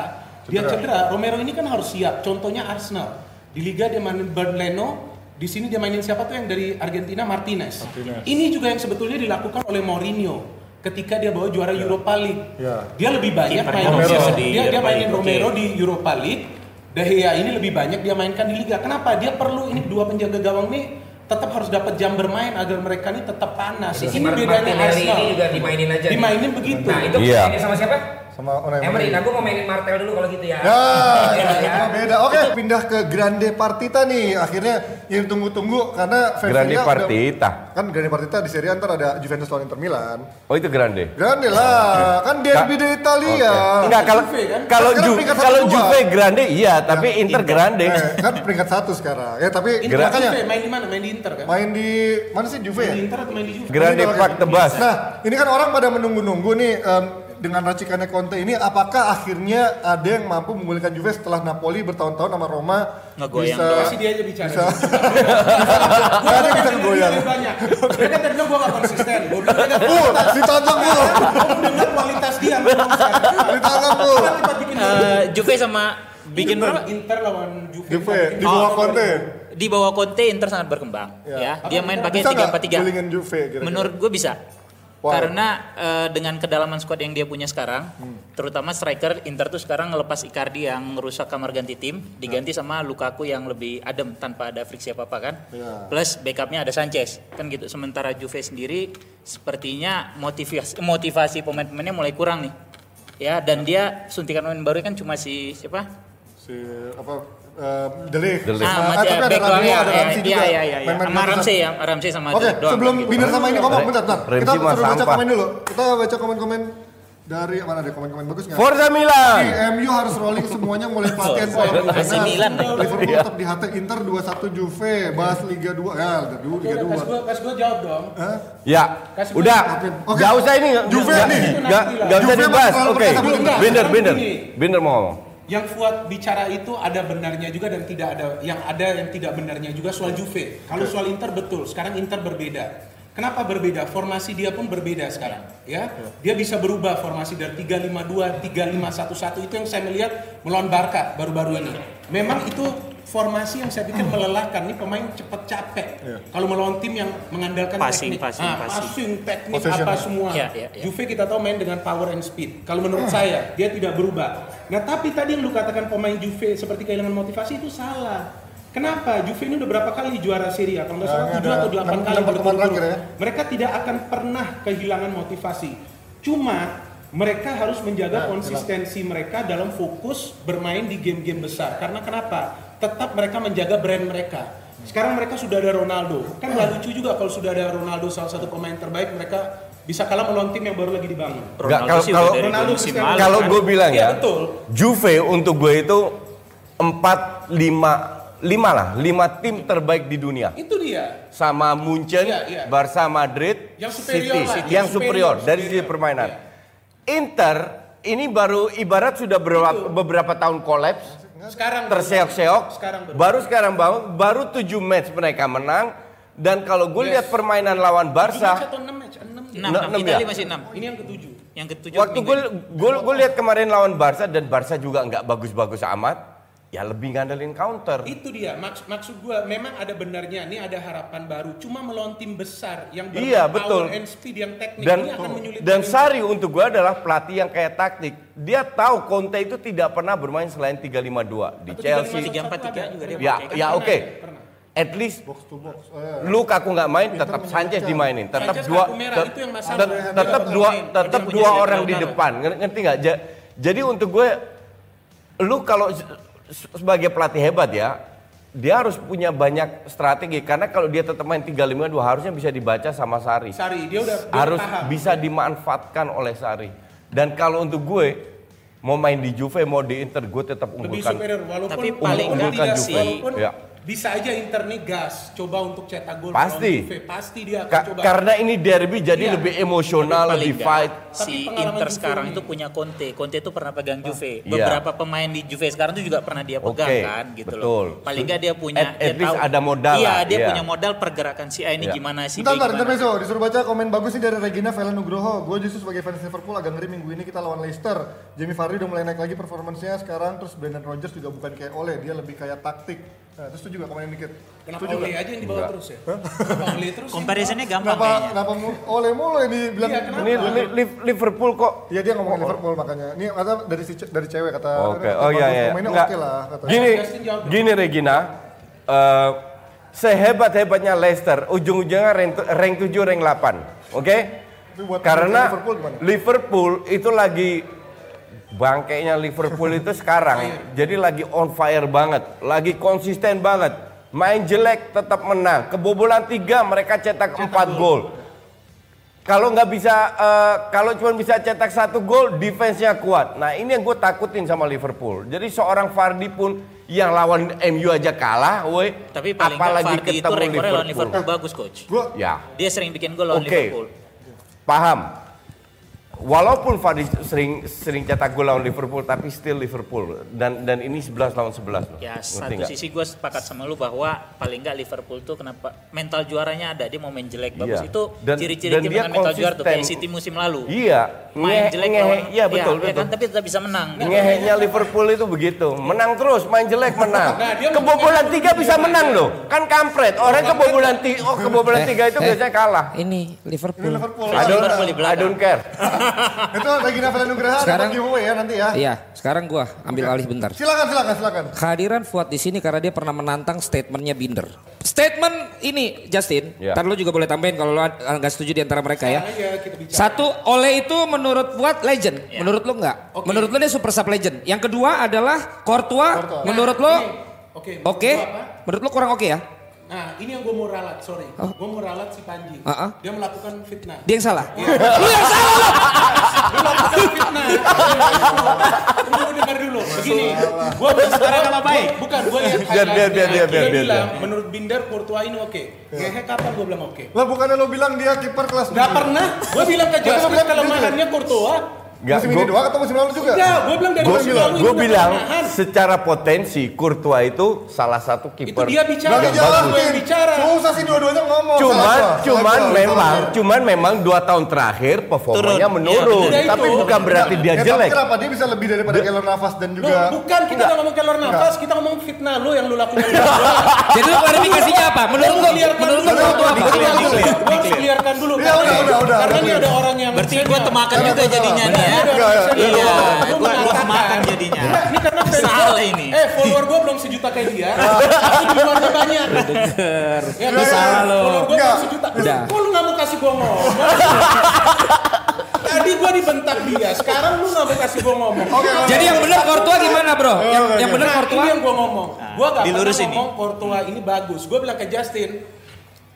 E: dia cedera. Romero ini kan harus siap. Contohnya Arsenal. Di Liga dia mainin Bernd Leno, di sini dia mainin siapa tuh yang dari Argentina Martinez. Ini juga yang sebetulnya dilakukan oleh Mourinho ketika dia bawa juara Europa League.
B: Ya.
E: Dia lebih banyak mainin
D: Romero
E: dia,
D: di
E: dia, dia mainin Romero di Europa League. De Gea ini lebih banyak dia mainkan di liga. Kenapa? Dia perlu ini dua penjaga gawang nih tetap harus dapat jam bermain agar mereka ini tetap panas. Ini bedanya Arsenal.
F: ini juga dimainin aja. nih.
E: Dimainin begitu.
F: Nah, itu ini sama siapa?
B: Sama Unai
F: Emery.
B: Emery.
F: Nah, gue mau mainin Martel dulu kalau gitu ya.
B: Ya,
F: Iya,
B: itu
F: ya.
B: mah beda. Oke, pindah ke Grande Partita nih. Akhirnya yang tunggu-tunggu karena fans
C: Grande
B: Serie A udah-
C: Partita.
B: Kan Grande Partita di Serie A ntar ada Juventus lawan Inter Milan.
C: Oh itu grande.
B: Grande lah, kan derby dari Italia.
C: Oke. Enggak kalau
E: Juve kan?
C: kalau Ju, kalau. Juve grande iya, tapi Inter grande.
B: Eh, kan peringkat satu sekarang. Ya tapi
E: Inter
B: makanya
E: Juve main di mana? Main di Inter kan?
B: main di mana sih Juve
E: Main
B: ya?
E: di Inter atau main di Juve?
C: Grande
B: kalau-
C: Tebas.
B: Nah, ini kan orang pada menunggu-nunggu nih em, dengan racikannya Conte ini apakah akhirnya ada yang mampu memulihkan Juve setelah Napoli bertahun-tahun sama Roma
D: Ngegoyang
B: bisa
E: Kasih dia aja bicara.
B: bisa ada yang bisa goyang.
E: Banyak. Dia kan tadi bilang gue gak konsisten. Gue bilang dia
B: Bu, ditantang bu,
E: Kamu dengar kualitas dia.
B: bu.
D: Eh, Juve sama bikin berapa?
E: Inter lawan Juve.
B: Juve di
D: Oh.
B: bawah Conte.
D: Di bawah Conte Inter sangat berkembang ya. Dia main pakai
B: Bisa nggak
D: 3-4-3.
B: gulingan Juve kira-kira?
D: Menurut gue bisa.
B: Wow.
D: Karena eh, dengan kedalaman squad yang dia punya sekarang, terutama striker Inter tuh sekarang ngelepas Icardi yang ngerusak kamar ganti tim, diganti sama Lukaku yang lebih adem tanpa ada friksi apa-apa kan.
B: Ya.
D: Plus backupnya ada Sanchez kan gitu. Sementara Juve sendiri sepertinya motivasi motivasi pemain-pemainnya mulai kurang nih. Ya dan dia suntikan pemain baru kan cuma si siapa?
B: Si apa eh, Delik.
C: De Ligt.
D: Ah,
B: Ah,
D: masih
B: tapi ada Rabiot,
D: ya.
B: ada
D: Iya,
B: Ramsey
D: iya,
B: juga.
D: iya, iya.
B: Main-main
D: Sama. Ramsey ya, Ramsey sama
B: Oke,
D: Delik doang.
B: sebelum
D: gitu.
B: Binder sama ini ngomong, bentar, bentar.
C: Ramsey
B: Kita suruh baca komen dulu. Kita baca komen-komen dari mana ada komen-komen bagus nggak?
C: Forza Milan.
B: MU harus rolling semuanya mulai pelatihan pola
D: AC
B: permainan.
D: Milan.
B: Liverpool tetap di HT Inter 2-1 Juve, bahas Liga 2. Ya, Liga 2, Liga
E: Kas
B: 2.
E: gue, kas gue jawab dong.
C: Ya,
E: Kasih
C: udah.
B: Oke.
C: Gak usah ini.
B: Juve nih.
C: nggak nggak usah
B: Juve
C: dibahas. Oke. Binder, Binder. Binder mau ngomong.
E: Yang Fuad bicara itu ada benarnya juga dan tidak ada yang ada yang tidak benarnya juga soal Juve. Kalau soal Inter betul, sekarang Inter berbeda. Kenapa berbeda? Formasi dia pun berbeda sekarang, ya. Dia bisa berubah formasi dari 352, 3511 itu yang saya melihat melawan Barca baru-baru ini. Memang itu formasi yang saya pikir melelahkan. Ini pemain cepat capek. Kalau melawan tim yang mengandalkan
D: Passing,
E: teknik,
D: passing,
E: Ah,
D: passing.
E: passing, teknik
B: Possession.
E: apa semua.
D: Iya, iya, iya.
E: Juve kita tahu main dengan power and speed. Kalau menurut saya dia tidak berubah. Nah tapi tadi yang lu katakan pemain Juve seperti kehilangan motivasi itu salah. Kenapa? Juve ini udah berapa kali juara Serie A? Kalau nggak
B: Nah,
E: salah 7
B: ada
E: atau 8
B: enam-
E: kali berturut-turut.
B: ya.
E: Mereka tidak akan pernah kehilangan motivasi. Cuma mereka harus menjaga konsistensi mereka dalam fokus bermain di game-game besar. Karena kenapa? Tetap mereka menjaga brand mereka. Sekarang mereka sudah ada Ronaldo. Kan nggak lucu juga kalau sudah ada Ronaldo salah satu pemain terbaik mereka bisa kalah melawan tim yang baru lagi dibangun.
D: Ronaldo
C: kalau-
D: sih
C: kalau-
E: Ronaldo.
C: Kalau
E: kan?
C: gue bilang
E: Iya,
C: ya,
E: betul.
C: Juve untuk gue itu 4 5 5 lah, 5 tim terbaik di dunia.
E: Itu dia.
C: Sama Munchen,
E: Iya, iya.
C: Barca Madrid,
E: Yang superior
C: City,
E: lah,
C: City
E: yang
C: yang superior,
E: superior,
C: dari
E: superior.
C: sisi permainan.
E: Iya.
C: Inter ini baru ibarat sudah beberapa, beberapa tahun kolaps,
E: Sekarang
C: terseok-seok,
E: Sekarang baru.
C: baru sekarang bangun, baru 7 match mereka menang. Dan kalau gue
E: Yes.
C: lihat permainan lawan Barca,
E: atau 6 match? 6
D: enam, Italia
C: ya?
D: masih enam.
E: Ini yang ketujuh.
D: Yang ketujuh
C: waktu gue gue lihat kemarin lawan Barca dan Barca juga nggak bagus-bagus amat. Ya lebih ngandelin counter.
E: Itu dia maksud maksud gua memang ada benarnya ini ada harapan baru. Cuma melawan tim besar yang
C: Iya,
E: berpower
C: betul.
E: and speed yang teknik
C: Dan
E: ini akan menyulitkan.
C: dan Sari untuk gua adalah pelatih yang kayak taktik. Dia tahu Conte itu tidak pernah bermain selain 352 di
E: Atau
C: Chelsea.
D: 3-4-3 juga dia
C: Ya, ya
E: Pernah
C: oke.
E: ya? Pernah.
C: At least
B: box to box. Eh,
C: Lukaku nggak main, tetap Sanchez dimainin, tetap
E: Sanchez
C: dua,
E: merah,
C: tet- tetap dua, tetap dua orang di depan, Ngerti- nggak? Ja- Jadi untuk gue, lu kalau sebagai pelatih hebat ya, dia harus punya banyak strategi karena kalau dia tetap main 3-5-2 harusnya bisa dibaca sama Sari.
E: Sari dia udah dia
C: harus
E: paham.
C: bisa dimanfaatkan oleh Sari. Dan kalau untuk gue mau main di Juve mau di Inter gue tetap
E: lebih
C: unggulkan
E: superior walaupun
D: Tapi paling
E: tidak
C: Juve.
E: walaupun
C: Ya.
E: Bisa aja Inter nih gas coba untuk cetak gol
C: Pasti.
E: Juve. pasti dia akan
C: Ka-
E: coba
C: karena ini derby jadi
E: Iya.
C: lebih emosional, lebih fight.
E: Tapi
D: Si Inter
E: Juve
D: sekarang
E: ini-
D: itu punya Conte. Conte itu pernah pegang Juve.
C: Iya.
D: Beberapa pemain di Juve sekarang itu juga pernah dia pegang
C: Oke,
D: kan gitu
C: betul.
D: loh. Paling nggak dia punya
C: At-
D: dia
C: at least
D: tahu.
C: ada modal
D: Iya,
C: lah,
D: dia
C: iya.
D: punya modal pergerakan si A ini
C: Iya.
D: gimana si B
B: Bentar, bentar, intermezzo. Disuruh baca komen bagus nih dari Regina Vela Nugroho. Gue justru sebagai fans Liverpool agak ngeri minggu ini kita lawan Leicester. Jamie Vardy udah mulai naik lagi performancenya sekarang. Terus Brendan Rodgers juga bukan kayak Ole, dia lebih kayak taktik. Nah, terus itu juga komen dikit.
E: kenapa
B: Setuju
E: Ole aja yang dibawa terus ya kenapa Ole terus sih?
D: Comparisonnya gampang
B: Kenapa,
D: kayaknya.
B: kenapa mu- Ole mulu yang dibilang?
E: Iya, kenapa?
C: Ini Li- Li- Liverpool kok
B: Iya dia ngomongin Liverpool makanya. Ini kata dari si ce- dari cewek kata.
C: Oke,
B: kata
C: oh iya iya.
B: Pemainnya
C: Nggak.
B: oke lah kata.
C: Gini,
E: Justin jawab dong.
C: gini Regina, eh, sehebat-hebatnya Leicester, ujung-ujungnya rank, rank 7, rank 8. Oke?
B: Tapi buat
C: Karena
B: Liverpool gimana?
C: Liverpool itu lagi bangkainya Liverpool itu sekarang jadi lagi on fire banget, lagi konsisten banget. Main jelek tetap menang. Kebobolan tiga mereka cetak 4 gol. Kalau nggak bisa, eh, kalau cuma bisa cetak satu gol, defense-nya kuat. Nah ini yang gue takutin sama Liverpool. Jadi seorang Vardy pun yang lawan MU aja kalah, woi.
D: Tapi paling
C: apalagi
D: Vardy itu
C: ketemu
D: rekornya lawan
C: Liverpool.
D: Bagus coach.
B: Gua
C: Ya,
D: Dia sering bikin gol lawan
C: Oke.
D: Liverpool.
C: paham. Walaupun Vardy sering sering cetak gol lawan Liverpool, tapi still Liverpool. Dan dan ini 11 lawan 11. loh.
D: Ya
C: Ngerti
D: satu
C: nggak?
D: sisi gue sepakat sama lu bahwa paling nggak Liverpool tuh kenapa mental juaranya ada dia mau main jelek bagus
C: Iya.
D: itu ciri-ciri tim
C: dia
D: dengan mental juara tuh kayak. City musim lalu
C: Iya,
D: main
C: ngehe-
D: jelek
C: ngehe-
D: lawan
C: iya betul
D: ya,
C: betul.
D: kan tapi tetap bisa menang
C: Ngeheknya Liverpool itu begitu, menang terus, main jelek menang.
E: Nah,
C: kebobolan tiga bisa menang loh, kan kampret. Orang kebobolan tiga, oh kebobolan tiga itu biasanya kalah.
H: Ini Liverpool.
B: ini Liverpool.
C: I don't, I don't care.
B: Itu Regina Vela Nugroho
H: Sekarang-
B: dapat giveaway ya nanti ya.
H: Iya, sekarang gua ambil alih bentar.
B: Silakan silakan silakan.
H: Kehadiran Fuad di sini karena dia pernah menantang statementnya Binder. Statement ini Justin,
C: Ya.
H: ntar lu juga boleh tambahin kalau lu nggak setuju di antara mereka ya.
E: Bicara.
H: Satu, Ole itu menurut Fuad legend, menurut lu nggak?
E: Oke.
H: Menurut lu dia super sub legend. Yang kedua adalah Courtois, menurut lu
E: Oke,
H: oke,
E: menurut gua apa?
H: menurut lu kurang oke ya?
E: Nah, ini yang gue mau ralat, sorry.
H: Oh.
E: Gue mau ralat si Panji.
H: Uh-uh.
E: Dia melakukan fitnah.
H: Dia yang salah.
E: Lu yang salah Dia melakukan fitnah. Tunggu dengar dulu. Begini, gue sekarang nama baik. Bukan, gue lihat
C: Biar, biar, biar, biar,
E: Dia
C: biar, biar,
E: bilang, menurut Binder, Courtois ini oke. Ngehe kapan gue bilang oke?
B: Lah bukannya lo bilang dia kiper kelas
E: Gak pernah. Gue bilang ke
B: bilang
E: kelemahannya Courtois.
C: Gak,
B: Musim ini
C: gua-
B: doang atau musim lalu juga?
E: Enggak, gue bilang dari
C: Gue
E: musim
C: bilang,
E: lalu ini
C: gue bilang secara potensi Courtois itu salah satu
E: Itu
C: kiper.
E: dia bicara.
B: Gak
C: Yang
E: Gue yang bicara.
B: Susah sih dua-duanya ngomong.
C: Cuman,
B: Salah gua,
C: cuman
B: salah gua,
C: memang,
B: salah gua.
C: cuman memang dua tahun terakhir performanya
D: Turun.
C: menurun.
E: Betul.
C: tapi
E: Itu.
C: bukan berarti dia
B: Ya, tapi
C: jelek.
B: kenapa dia bisa lebih daripada Keylor Navas dan
E: Loh,
B: juga
E: bukan kita nggak ngomong kelor nafas, kita ngomong fitnah lu yang lu lakukan.
H: Jadi lu klarifikasinya apa? Menurut lu, menurut lu apa?
E: Gue harus clearkan dulu.
B: Udah, udah, udah,
E: Karena ini
B: udah.
E: ada orang
D: berarti gue temakan juga jadinya nih ya
B: ya.
D: iya
E: Lu
D: gue temakan jadinya
E: Ini karena fans
D: Salah ini.
E: Eh, follower gue belum sejuta kayak dia. Tapi di luarnya banyak. Ya,
H: Lu salah lu.
E: Follower gue
B: Enggak.
E: belum sejuta. Kok lu nggak mau kasih gue ngomong? Tadi gue dibentak dia, sekarang lu nggak mau kasih gue ngomong.
H: Jadi yang benar Courtois gimana bro? Yang yang benar
E: Nah,
H: Courtois?
E: ini yang gue ngomong. Gue gak
D: dilurus
E: pernah
D: ini.
E: ngomong Courtois ini bagus. Gue bilang ke Justin,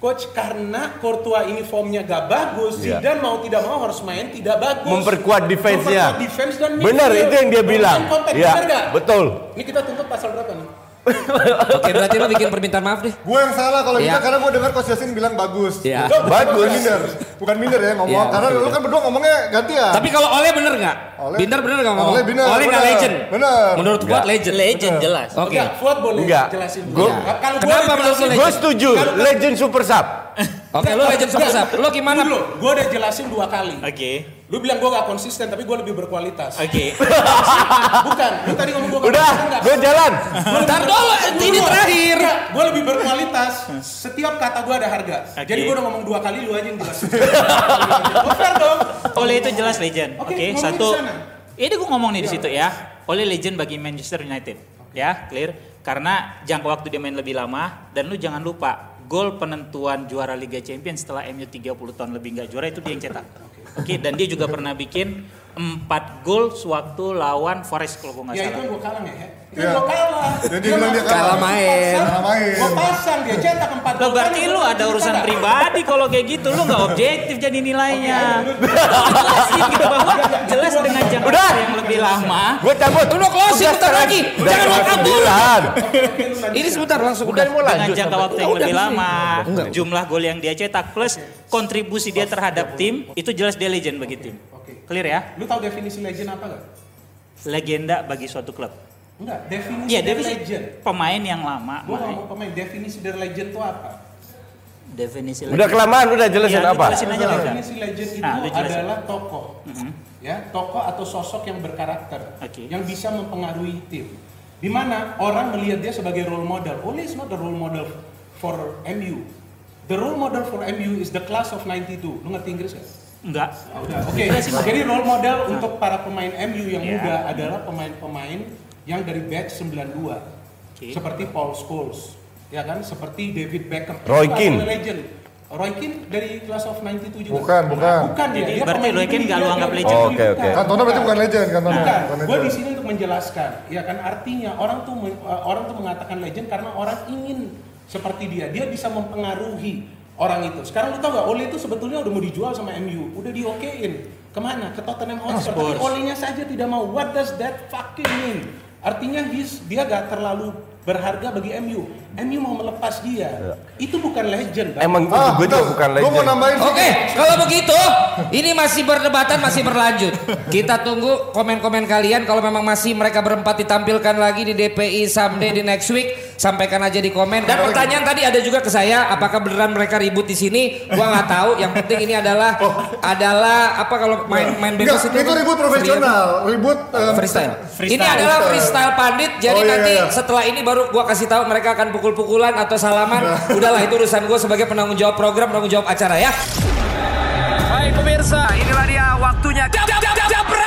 E: Coach karena Courtois ini formnya gak bagus,
C: Iya.
E: Zidane mau tidak mau harus main tidak bagus.
C: Memperkuat defense-nya.
E: Memperkuat defense dan
C: Benar itu yang dia bilang. Ya,
E: benar gak?
C: betul.
E: Ini kita tuntut pasal berapa nih?
H: Oke berarti lu bikin permintaan maaf deh.
B: gue yang salah kalau
H: Iya.
B: gitu karena gue dengar Coach Yasin bilang bagus.
H: Iya.
B: Bukan-
C: Bagus.
B: Bukan minder, bukan minder ya ngomong.
H: Iya,
B: karena lu kan berdua ngomongnya gantian.
H: Tapi kalau Ole bener nggak?
B: Ole-
H: Binder bener nggak ngomong?
B: Ole bener,
H: Ole nggak legend.
B: Bener.
H: Menurut Fuad legend.
D: legend jelas
H: Oke.
E: Enggak, Fuad boleh
C: Enggak.
E: jelasin.
C: Gua-
E: Iya. Gua
H: Kenapa menurut lu
E: jelasin-
C: Gue setuju, legend super sub.
H: Oke, lu legend super sub. Lu gimana?
E: Dulu, gue udah jelasin dua kali.
D: Oke.
E: Lu bilang gue gak konsisten, tapi gue lebih berkualitas.
D: Oke.
E: Bukan, lu tadi ngomong gue gak
C: Udah, gue jalan.
H: Ntar dulu, ini terakhir.
E: Gue lebih berkualitas. Setiap kata gue ada harga.
D: Oke.
E: Jadi gue udah ngomong dua kali, lu aja yang jelasin. Oh, fair dong.
D: Oleh itu jelas legend.
E: Oke,
D: Oke,
E: ngomongin
D: satu.
E: di sana.
D: Ini gue ngomong nih di situ ya. Oleh legend bagi Manchester United. Ya, clear. Karena jangka waktu dia main lebih lama dan lu jangan lupa gol penentuan juara Liga Champions setelah MU 30 tahun lebih nggak juara itu dia yang cetak. Oke, dan dia juga pernah bikin 4 gol sewaktu lawan Forest kalau gue nggak
E: Ya itu
D: salah.
E: gue kalah ya. Gue kalah.
B: Dan dia bilang dia
H: Kalah main.
B: Kalah main.
E: Gue pasang dia cetak empat
D: Lo
E: gol.
D: berarti lu
E: gua
D: ada urusan pribadi kalau kayak gitu lu nggak objektif jadi nilainya. Jelasin gitu bahwa jelas dengan jangka
C: Udah.
D: yang lebih lama.
C: Gue cabut.
H: Lu closing
C: Udah
H: bentar lagi.
C: Udah
H: Jangan dulu.
C: sembilan.
H: Ini sebentar langsung udah.
C: mau
D: dengan
C: lanjut.
D: jangka waktu yang lebih lama, jumlah gol yang dia cetak plus kontribusi dia terhadap tim itu jelas dia legend bagi tim.
E: Oke.
D: Clear ya?
E: Lu tahu definisi legend apa gak?
D: Legenda bagi suatu klub.
E: Enggak, definisi dari
D: definisi
E: legend.
D: pemain yang lama.
E: Gue
D: main.
E: ngomong pemain, definisi dari legend itu apa?
D: Definisi
C: Udah kelamaan, udah jelasin
D: lu
C: apa?
D: jelasin aja.
E: Definisi legend itu
D: Nah,
E: adalah tokoh, ya tokoh atau sosok yang berkarakter,
D: Oke.
E: yang bisa mempengaruhi tim. Di mana orang melihat dia sebagai role model. Ole is not the role model for MU. The role model for MU is the class of 92. Lu ngerti Inggris gak?
D: Enggak.
E: Udah. Oke,
D: Pak.
E: jadi role model untuk para pemain MU yang
D: Iya.
E: muda adalah pemain-pemain yang dari batch 92.
D: Oke.
E: Seperti Paul Scholes, ya kan? Seperti David Beckham.
C: Roy Keane.
E: legend. Roy Keane dari class of 92 juga.
B: Bukan, bukan.
E: Bukan dia.
D: Jadi
E: dia
D: berarti Roy Keane
E: beli,
D: nggak lu anggap legend?
C: Oh, oke, oke.
E: Bukan.
B: Cantona berarti bukan legend, Cantona.
E: Bukan,
B: Bukan
E: gue di sini untuk menjelaskan, ya kan artinya orang tuh uh, orang tuh mengatakan legend karena orang ingin seperti dia, dia bisa mempengaruhi orang itu. Sekarang lu tau gak, Ole itu sebetulnya udah mau dijual sama MU, udah diokein. Ke mana? Ke Tottenham Hotspur. Tapi
D: Spurs.
E: Olehnya saja tidak mau. What does that fucking mean? Artinya dia gak terlalu berharga bagi MU. MU mau melepas dia. Itu bukan legend. Bang.
C: Emang gue
B: Ah,
C: juga
B: betul.
C: bukan
B: Gue mau
C: legend.
B: nambahin
H: Oke,
B: sedikit.
H: kalau begitu ini masih berdebatan masih berlanjut. Kita tunggu komen-komen kalian kalau memang masih mereka berempat ditampilkan lagi di DPI someday di next week, sampaikan aja di komen. Dan pertanyaan tadi ada juga ke saya, apakah beneran mereka ribut di sini? Gua nggak tahu. Yang penting ini adalah adalah apa kalau main main
B: Enggak,
H: bebas
B: itu ribut profesional, ribut em,
H: Freestyle.
D: Freestyle.
H: Ini adalah freestyle pandit. Jadi
B: Oh, iya,
H: nanti
B: iya.
H: setelah ini baru gua kasih tahu mereka akan pukul-pukulan atau salaman. Udahlah itu urusan gua sebagai penanggung jawab program, penanggung jawab acara ya.
A: Baik pemirsa, inilah dia waktunya. Jab, jab, jab, jab, jab,